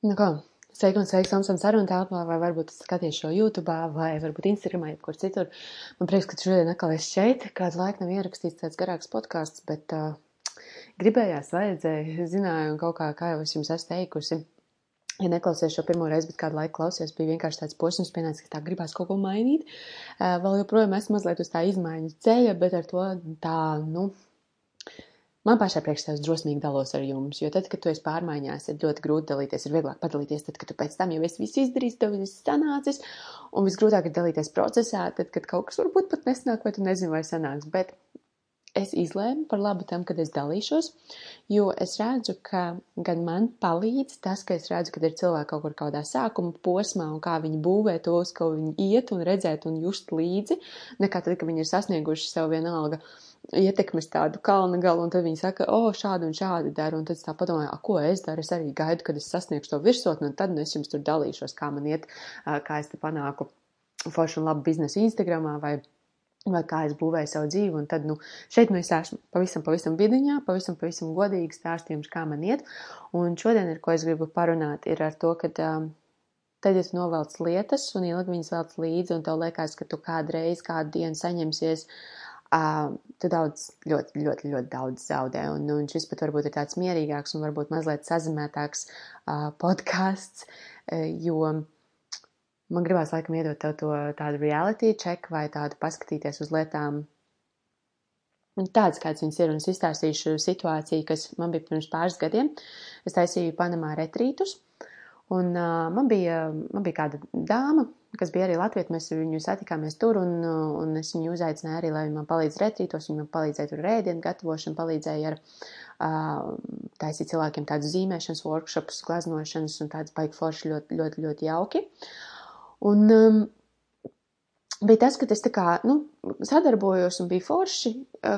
Nu kā, sveiki un sveiki Samsung sarunu telpā, vai varbūt skaties šo YouTube, vai varbūt Instagramā, jebkur citur. Man prieks, ka šodien atkal esi šeit. Kādu laiku nav ierakstīts tāds garāks podkāsts, bet uh, gribējās, vajadzēja, zināju, un kaut kā, kā jau es jums esmu teikusi, ja neklausies šo pirmo reizi, bet kādu laiku klausies, bija vienkārši tāds posms pienācis, ka tā gribās kaut ko mainīt. Vēl joprojām esmu mazliet uz tā izmaiņas ceļa, bet ar to tā, nu, Man pašai priekš sevis drosmīgi dalos ar jums, jo tad, kad tu esi pārmaiņās, ir ļoti grūti dalīties, ir vieglāk padalīties, tad, kad tu pēc tam jau esi visu izdarījis, tev viss sanācis, un visgrūtāk ir dalīties procesā, tad, kad kaut kas varbūt pat nesnāk, vai tu nezini, vai sanāks, bet es izlēmu par labu tam, kad es dalīšos, jo es redzu, ka gan man palīdz tas, ka es redzu, kad ir cilvēki kaut kur kādā sākuma posmā un kā viņi būvē tos, ko viņi iet un redzēt un just līdzi, nekā tad, kad viņi ir sasnieguši sev vienalga ietekmes tādu kalna galu, un tad viņi saka, o, oh, šādi un šādi dara, un tad es tā padomāju, ko es daru, es arī gaidu, kad es sasniegšu to virsotni, un tad nu, es jums tur dalīšos, kā man iet, kā es te panāku foršu un labu biznesu Instagramā vai vai kā es būvēju savu dzīvi, un tad, nu, šeit nu es esmu pavisam, pavisam vidiņā, pavisam, pavisam godīgi stāstījums, kā man iet, un šodien, ar ko es gribu parunāt, ir ar to, ka um, tad, ja tu novelc lietas un ilgi viņas velc līdzi, un tev liekas, ka tu kādreiz, kādu dienu saņemsies uh, tu daudz, ļoti, ļoti, ļoti daudz zaudē. Un, un šis pat varbūt ir tāds mierīgāks un varbūt mazliet sazinātāks uh, podkāsts, uh, jo man gribās laikam iedot tev to tādu reality check vai tādu paskatīties uz lietām. Tāds, kāds viņas ir, un es izstāstīšu situāciju, kas man bija pirms pāris gadiem. Es taisīju Panamā retrītus, un uh, man, bija, man bija kāda dāma, kas bija arī Latvijā. Mēs viņu satikāmies tur, un, un es viņu uzaicināju arī, lai man palīdz retrītos. Viņa man palīdzēja tur rēdienu gatavošanu, palīdzēja ar uh, taisīt cilvēkiem tādus zīmēšanas workshopus, glaznošanas un tādas baigi forši ļoti, ļoti, ļoti jauki. Un um, bija tas, ka es tā kā, nu, sadarbojos un bija forši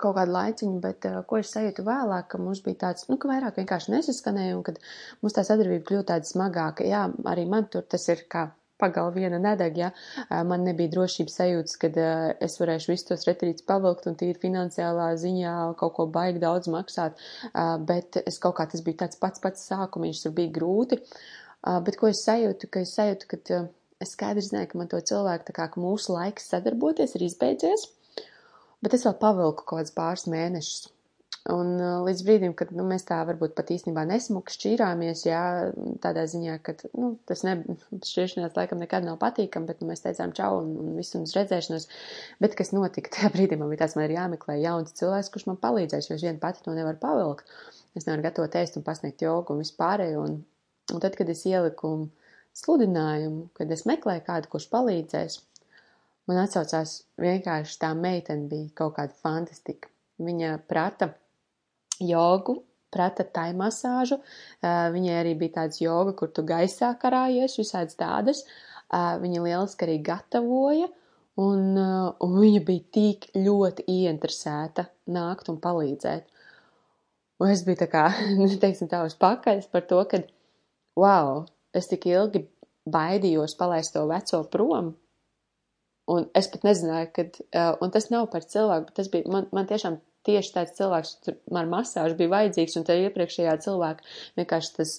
kaut kādu laiciņu, bet ko es sajūtu vēlāk, ka mums bija tāds, nu, ka vairāk vienkārši nesaskanēja un kad mums tā sadarbība kļūst tāda smagāka. Jā, arī man tur tas ir kā pagal viena nedeg, ja man nebija drošības sajūtas, kad es varēšu visus tos retrītus pavilkt un tīri finansiālā ziņā kaut ko baigi daudz maksāt, bet es kaut kā tas bija tāds pats pats sākumiņš, tur bija grūti, bet ko es sajūtu, ka es sajūtu, ka es skaidri zināju, ka man to cilvēku, tā kā, mūsu laiks sadarboties ir izbeidzies, bet es vēl pavilku kaut kāds pāris mēnešus. Un uh, līdz brīdim, kad nu, mēs tā varbūt pat īstenībā nesmuki šķīrāmies, jā, tādā ziņā, ka nu, tas ne, šķiršanās laikam nekad nav patīkami, bet nu, mēs teicām čau un, un visu mums redzēšanos. Bet kas notika? Tajā brīdī man bija tāds, man ir jāmeklē jauns cilvēks, kurš man palīdzēs, jo es vienu pati to nevaru pavilkt. Es nevaru gatavot ēst un pasniegt jogu un vispārējo. Un, un tad, kad es ieliku sludinājumu, kad es meklēju kādu, kurš palīdzēs, man atsaucās vienkārši tā meitene bija kaut kāda fantastika. Viņa prata jogu, prata tai masāžu. Viņai arī bija tāds joga, kur tu gaisā karājies, visādas tādas. Viņa lieliski arī gatavoja, un, un viņa bija tik ļoti ieinteresēta nākt un palīdzēt. Un es biju tā kā, teiksim tā, uz pakaļas par to, ka, wow, es tik ilgi baidījos palaist to veco prom, un es pat nezināju, kad, un tas nav par cilvēku, bet tas bija, man, man tiešām tieši tāds cilvēks ar masāžu bija vajadzīgs, un te iepriekšējā cilvēka vienkārši tas,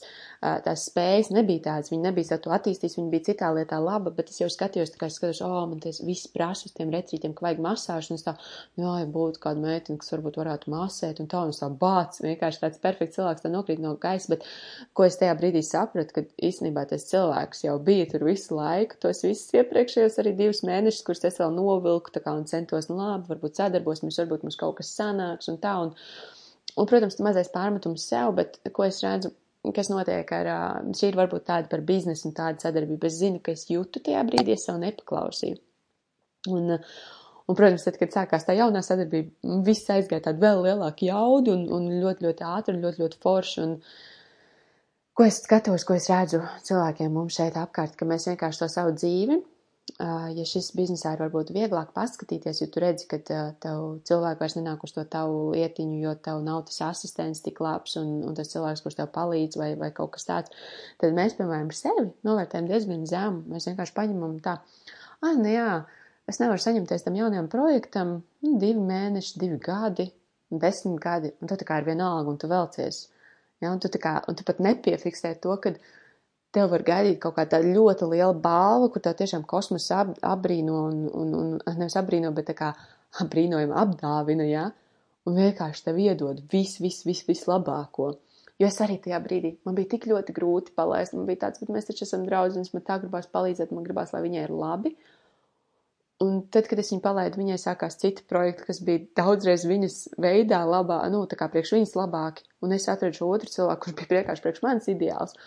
tās spējas nebija tādas, viņi nebija to attīstījis, viņi bija citā lietā laba, bet es jau skatījos, tā kā es skatos, o, oh, man tas viss prasa uz tiem retrītiem, ka vajag masāžu, un es tā, jā, ja būtu kāda meitene, kas varbūt varētu masēt, un tā, un es tā bāc, vienkārši tāds perfekts cilvēks, tā nokrīt no gaisa, bet ko es tajā brīdī sapratu, ka īstenībā tas cilvēks jau bija tur visu laiku, tos visus iepriekšējos arī divus mēnešus, kurus es vēl novilku, tā kā un centos, nu labi, varbūt sadarbosimies, varbūt mums kaut kas sanāk, sanāks un tā. Un, un protams, mazais pārmetums sev, bet ko es redzu, kas notiek ar, šī ir varbūt tāda par biznesu un tāda sadarbība. Es zinu, ka es jūtu tajā brīdī, es savu nepaklausīju. Un, un, protams, tad, kad sākās tā jaunā sadarbība, viss aizgāja tādu vēl lielāku jaudu un, un ļoti, ļoti ātri un ļoti, ļoti forši. Un, ko es skatos, ko es redzu cilvēkiem mums šeit apkārt, ka mēs vienkārši to savu dzīvi ja šis biznesā ir varbūt vieglāk paskatīties, jo tu redzi, ka tev cilvēki vairs nenāk uz to tavu lietiņu, jo tev nav tas asistents tik labs un, un tas cilvēks, kurš tev palīdz vai, vai kaut kas tāds, tad mēs, piemēram, sevi novērtējam diezgan zemu. Mēs vienkārši paņemam tā, ah, nu jā, es nevaru saņemties tam jaunajam projektam, nu, divi mēneši, divi gadi, desmit gadi, un tu tā kā ir vienalga un tu velcies. Ja, un tu kā, un tu pat nepiefiksē to, kad tev var gaidīt kaut kāda ļoti liela balva, kur tev tiešām kosmosa ap, apbrīno un, un, un, nevis apbrīno, bet tā kā apbrīnojami apdāvina, jā, ja? un vienkārši tev iedod visu, visu, visu, vislabāko. Jo es arī tajā brīdī, man bija tik ļoti grūti palaist, man bija tāds, bet mēs taču esam draugi, man tā gribās palīdzēt, man gribās, lai viņai ir labi. Un tad, kad es viņu palaidu, viņai sākās citi projekti, kas bija daudzreiz viņas veidā labā, nu, tā kā priekš viņas labāki. Un es atradu šo otru cilvēku, kurš bija vienkārši priekš manis ideāls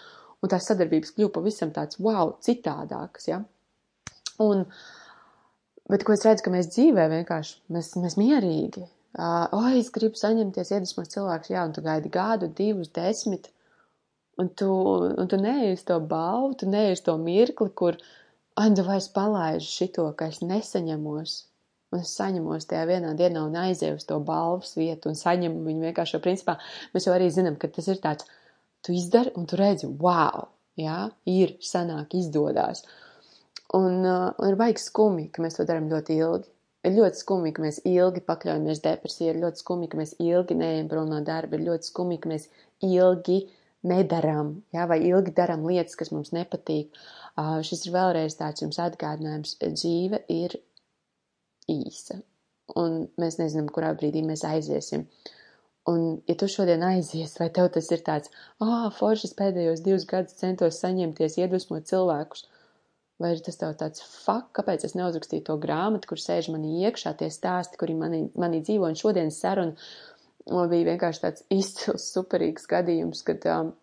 un tās sadarbības kļuva pavisam tāds wow, citādākas. Ja? Un, bet ko es redzu, ka mēs dzīvē vienkārši, mēs, mēs mierīgi, uh, oh, es gribu saņemties, iedvesmot cilvēkus, jā, un tu gaidi gadu, divus, desmit, un tu, un tu neesi to balvu, tu neesi to mirkli, kur, nu vai es palaižu šito, ka es nesaņemos, un es saņemos tajā vienā dienā un aizēju uz to balvas vietu un saņemu viņu vienkārši, jo principā mēs jau arī zinām, ka tas ir tāds, tu izdari un tu redzi, wow, jā, ir, sanāk, izdodās. Un, uh, un ir baigi skumi, ka mēs to darām ļoti ilgi. Ir ļoti skumji, ka mēs ilgi pakļaujamies depresijai, ir ļoti skumji, ka mēs ilgi neejam prom no darba, ir ļoti skumji, ka mēs ilgi nedarām, jā, vai ilgi darām lietas, kas mums nepatīk. Uh, šis ir vēlreiz tāds jums atgādinājums. Dzīve ir īsa, un mēs nezinām, kurā brīdī mēs aiziesim. Uh, Un, ja tu šodien aizies, vai tev tas ir tāds, ah, foršas pēdējos divus gadus centos saņemties, iedvesmot cilvēkus, vai ir tas tev tāds, fuck, kāpēc es neuzrakstīju to grāmatu, kur sēž manī iekšā tie stāsti, kuri manī, manī dzīvo, un šodienas saruna bija vienkārši tāds izcils, superīgs gadījums, kad um,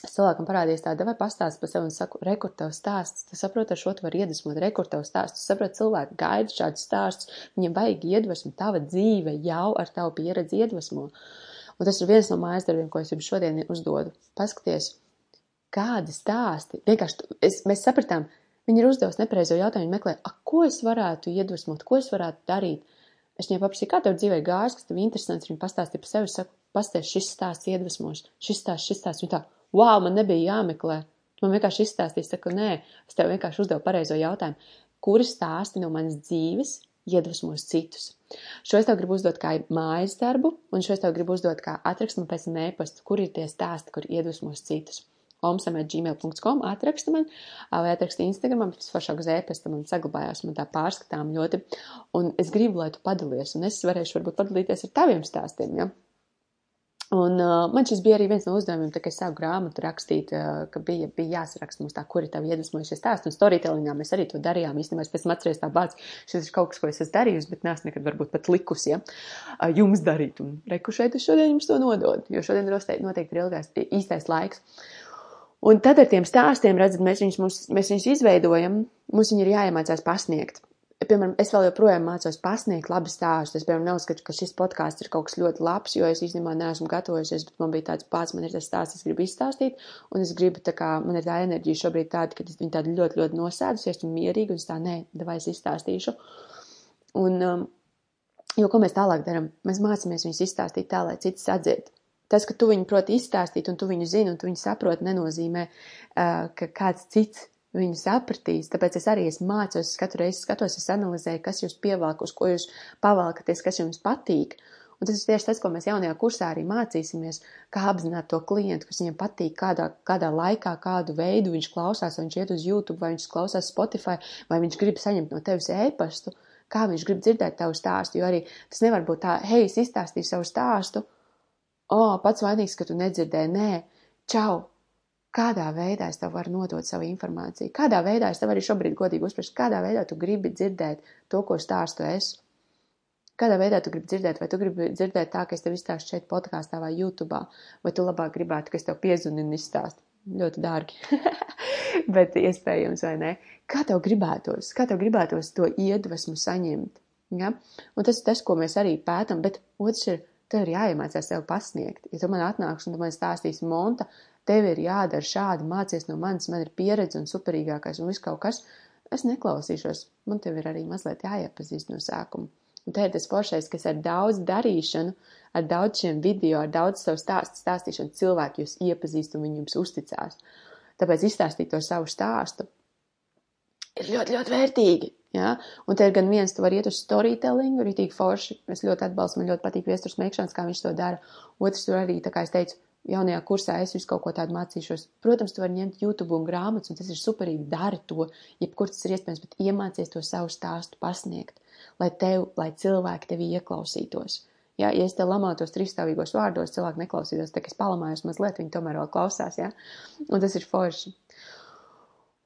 Es cilvēkam parādījos tāda, vai pastāst par sevi un saku, rekur tev stāsts, tu saproti, ar šo tu vari iedvesmot, rekur tev stāsts, tu saproti, cilvēki gaida šādus stāstus, viņiem vajag iedvesmu, tava dzīve jau ar tavu pieredzi iedvesmo. Un tas ir viens no mājas darbiem, ko es jums šodien uzdodu. Paskaties, kādi stāsti, vienkārši, es, mēs sapratām, viņi ir uzdevusi nepareizo jautājumu, meklē, a, ko es varētu iedvesmot, ko es varētu darīt. Es viņai paprasīju, kā tev dzīvē gājas, kas tev interesants, viņa pastāstīja par sevi, saku, pasties, šis stāsts iedvesmos, šis stāsts, šis stāsts, viņa tā, wow, man nebija jāmeklē. Man vienkārši izstāstīja, saku, nē, es tev vienkārši uzdevu pareizo jautājumu. Kuri stāsti no manas dzīves iedvesmos citus? Šo es tev gribu uzdot kā mājas darbu, un šo es tev gribu uzdot kā atrakstu pēc mēpastu, kur ir tie stāsti, kur iedvesmos citus. omsam.gmail.com atraksta man, vai atraksta Instagramam, visforšāk uz ēpasta man saglabājās, man tā pārskatām ļoti, un es gribu, lai tu padalies, un es varēšu varbūt padalīties ar taviem stāstiem, ja? Un uh, man šis bija arī viens no uzdevumiem, tā, kad es sāku grāmatu rakstīt, uh, ka bija, bija jāsaraksta mums tā, kuri tavi iedvesmojušie stāsti. Un storytellingā mēs arī to darījām. Īstenībā es pēc tam atceros tā bāc, šis ir kaut kas, ko es esmu darījusi, bet neesmu nekad varbūt pat likusi, ja, uh, jums darīt. Un reku šeit es šodien jums to nododu, jo šodien noteikti ir ilgās, īstais laiks. Un tad ar tiem stāstiem, redzat, mēs viņus, mums, mēs viņus izveidojam, mums viņi ir jāiemācās pasniegt piemēram, es vēl joprojām mācos pasniegt labi stāstus. Es, piemēram, neuzskatu, ka šis podkāsts ir kaut kas ļoti labs, jo es īstenībā neesmu gatavojusies, bet man bija tāds pats, man ir tas stāsts, es gribu izstāstīt, un es gribu, tā kā, man ir tā enerģija šobrīd tāda, ka es viņu tādu ļoti, ļoti nosēdusies un mierīgi, un es tā, nē, davai es izstāstīšu. Un, um, jo, ko mēs tālāk darām? Mēs mācāmies viņus izstāstīt tā, lai cits sadzird. Tas, ka tu viņu proti izstāstīt un tu viņu zini un tu viņu saproti, nenozīmē, uh, ka kāds cits viņu sapratīs. Tāpēc es arī es mācos, katru reizi skatos, es analizēju, kas jūs pievelk, uz ko jūs pavalkaties, kas jums patīk. Un tas ir tieši tas, ko mēs jaunajā kursā arī mācīsimies, kā apzināt to klientu, kas viņam patīk, kādā, kādā laikā, kādu veidu viņš klausās, vai viņš iet uz YouTube, vai viņš klausās Spotify, vai viņš grib saņemt no tevis ēpastu, kā viņš grib dzirdēt tavu stāstu. Jo arī tas nevar būt tā, hei, es izstāstīju savu stāstu, o, oh, pats vainīgs, ka tu nedzirdēji, nē, čau, kādā veidā es tev varu nodot savu informāciju, kādā veidā es tev arī šobrīd godīgi uzspriešu, kādā veidā tu gribi dzirdēt to, ko stāstu es. Kādā veidā tu gribi dzirdēt, vai tu gribi dzirdēt tā, ka es tev izstāstu šeit podkāstā vai YouTube, vai tu labāk gribētu, ka es tev piezunu un izstāstu. Ļoti dārgi, bet iespējams, vai ne? Kā tev gribētos, kā tev gribētos to iedvesmu saņemt? Ja? Un tas ir tas, ko mēs arī pētam, bet otrs ir, tev ir jāiemācās sev pasniegt. Ja tu man atnāks un tu man stāstīsi monta, tev ir jādara šādi, mācies no manis, man ir pieredze un superīgākais un viss kaut kas, es neklausīšos. Man tev ir arī mazliet jāiepazīst no sākuma. Un te ir tas foršais, kas ar daudz darīšanu, ar daudz šiem video, ar daudz savu stāstu stāstīšanu cilvēki jūs iepazīst un viņi jums uzticās. Tāpēc izstāstīt to savu stāstu ir ļoti, ļoti vērtīgi. Ja? Un te ir gan viens, tu vari iet uz storytelling, arī tīk forši. Es ļoti atbalstu, man ļoti patīk viesturs meklēšanas, kā viņš to dara. Otrs tur arī, tā kā es teicu, jaunajā kursā es visu kaut ko tādu mācīšos. Protams, tu vari ņemt YouTube un grāmatas, un tas ir superīgi, dari to, jebkur tas ir iespējams, bet iemācies to savu stāstu pasniegt, lai tev, lai cilvēki tevi ieklausītos. Ja, ja es te lamātos trīsstāvīgos vārdos, cilvēki neklausītos, tā kā es palamājos mazliet, viņi tomēr vēl klausās, ja, un tas ir forši.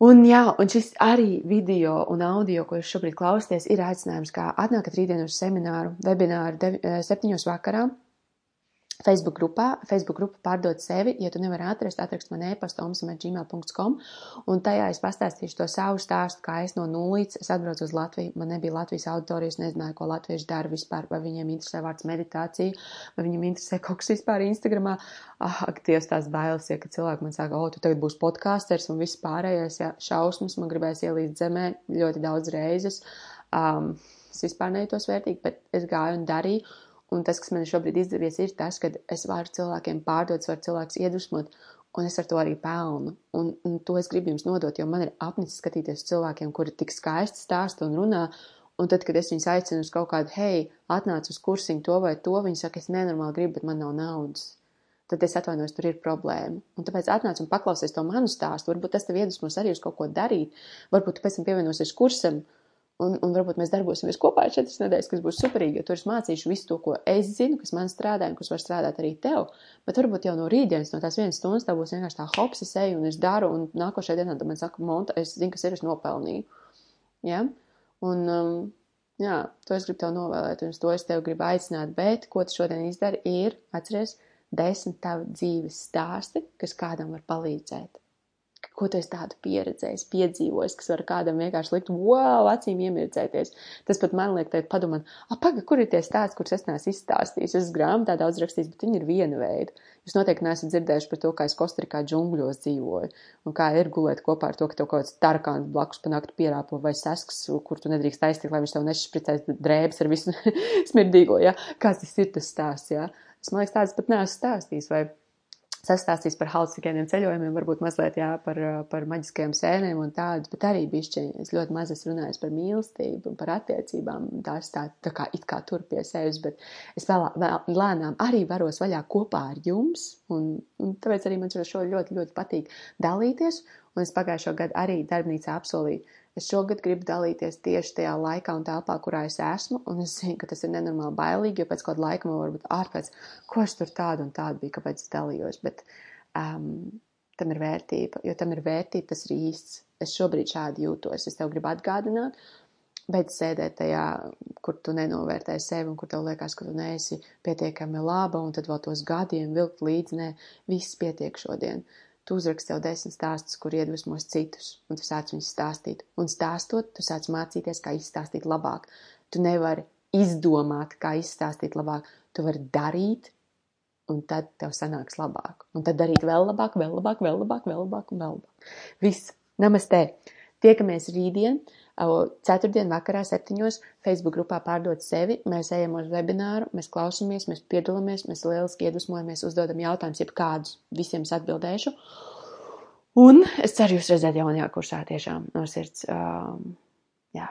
Un, jā, un šis arī video un audio, ko jūs šobrīd klausāties, ir aicinājums, kā atnākat rītdien uz semināru, webināru 7. vakarā Facebook grupā, Facebook grupa pārdot sevi, ja tu nevari atrast, atrakst man e-pastu omsam.gmail.com, un tajā es pastāstīšu to savu stāstu, kā es no nulītes, es atbraucu uz Latviju, man nebija Latvijas auditorijas, nezināju, ko latvieši dara vispār, vai viņiem interesē vārds meditācija, vai viņiem interesē kaut kas vispār Instagramā, ah, ak, Dievs, tās bailes, ja, ka cilvēki man saka, o, tu tagad būsi podkāsters un viss pārējais, ja, šausmas, man gribēs ielīst zemē ļoti daudz reizes, um, es vispār nejūtos vērtīgi, bet es gāju un darīju, Un tas, kas man šobrīd izdevies, ir tas, ka es varu cilvēkiem pārdot, es varu cilvēkus iedvesmot, un es ar to arī pelnu. Un, un to es gribu jums nodot, jo man ir apnicis skatīties cilvēkiem, kuri tik skaisti stāsta un runā, un tad, kad es viņus aicinu uz kaut kādu, hei, atnāc uz kursiņu to vai to, viņi saka, es nenormāli gribu, bet man nav naudas. Tad es atvainojos, tur ir problēma. Un tāpēc atnāc un paklausies to manu stāstu. Varbūt tas tev iedvesmos arī uz kaut ko darīt. Varbūt tu pēc tam pievienosies kursam, Un, un varbūt mēs darbosimies kopā četras nedēļas, kas būs superīgi, jo tur es mācīšu visu to, ko es zinu, kas man strādā un kas var strādāt arī tev. Bet varbūt jau no rītdienas, no tās vienas stundas, tā būs vienkārši tā hops, es eju un es daru, un nākošajā dienā man saka, monta, es zinu, kas ir, es nopelnīju. Ja? Un, um, jā, to es gribu tev novēlēt, un to es tev gribu aicināt, bet ko tu šodien izdari, ir, atceries, desmit tavu dzīves stāsti, kas kādam var palīdzēt ko tu esi tādu pieredzējis, piedzīvojis, kas var kādam vienkārši likt, wow, acīm iemirdzēties. Tas pat man liek teikt, padomāt, ah, paga, kur ir tie stāsti, kurus es neesmu izstāstījis. Es grāmatā daudz rakstījis, bet viņi ir viena veida. Jūs noteikti neesat dzirdējuši par to, kā es Kostarikā džungļos dzīvoju, un kā ir gulēt kopā ar to, ka tev kaut kāds tarkāns blakus pa naktu pierāpo vai sasks, kur tu nedrīkst aiztikt, lai viņš tev nešpricēs drēbes ar visu smirdīgo. Ja? Kāds tas ir tas stāsts. Ja? Es, man liekas, tāds pat neesmu stāstījis, vai sastāstīs par halucigēniem ceļojumiem, varbūt mazliet jā, par, par maģiskajām sēnēm un tādu, bet arī bišķiņ, es ļoti maz esmu runājis par mīlestību un par attiecībām, tās tā, tā kā it kā tur pie sevis, bet es vēl, vēl lēnām arī varos vaļā kopā ar jums, un, un tāpēc arī man šo ļoti, ļoti patīk dalīties, un es pagājušo gadu arī darbnīcā apsolīju, Es šogad gribu dalīties tieši tajā laikā un telpā, kurā es esmu, un es zinu, ka tas ir nenormāli bailīgi, jo pēc kāda laika man varbūt ārpēc, ko es tur tādu un tādu biju, kāpēc es dalījos, bet um, tam ir vērtība, jo tam ir vērtība, tas ir īsts. Es šobrīd šādi jūtos, es tev gribu atgādināt, bet sēdēt tajā, kur tu nenovērtē sevi un kur tev liekas, ka tu neesi pietiekami laba, un tad vēl tos gadiem vilkt līdzi, nē, viss pietiek šodien. Uh, Tu uzraksti sev desmit stāstus, kur iedvesmos citus, un tu sāc viņus stāstīt. Un stāstot, tu sāc mācīties, kā izstāstīt labāk. Tu nevari izdomāt, kā izstāstīt labāk. Tu vari darīt, un tad tev sanāks labāk. Un tad darīt vēl labāk, vēl labāk, vēl labāk, vēl labāk un vēl labāk. Viss. Namaste! Tiekamies rītdien! Ceturtdien vakarā septiņos Facebook grupā pārdot sevi, mēs ejam uz webināru, mēs klausamies, mēs piedalāmies, mēs lieliski iedvesmojamies, uzdodam jautājumus, jeb kādus visiem es atbildēšu. Un es ceru jūs redzēt jaunajā kursā tiešām no sirds. Um, jā.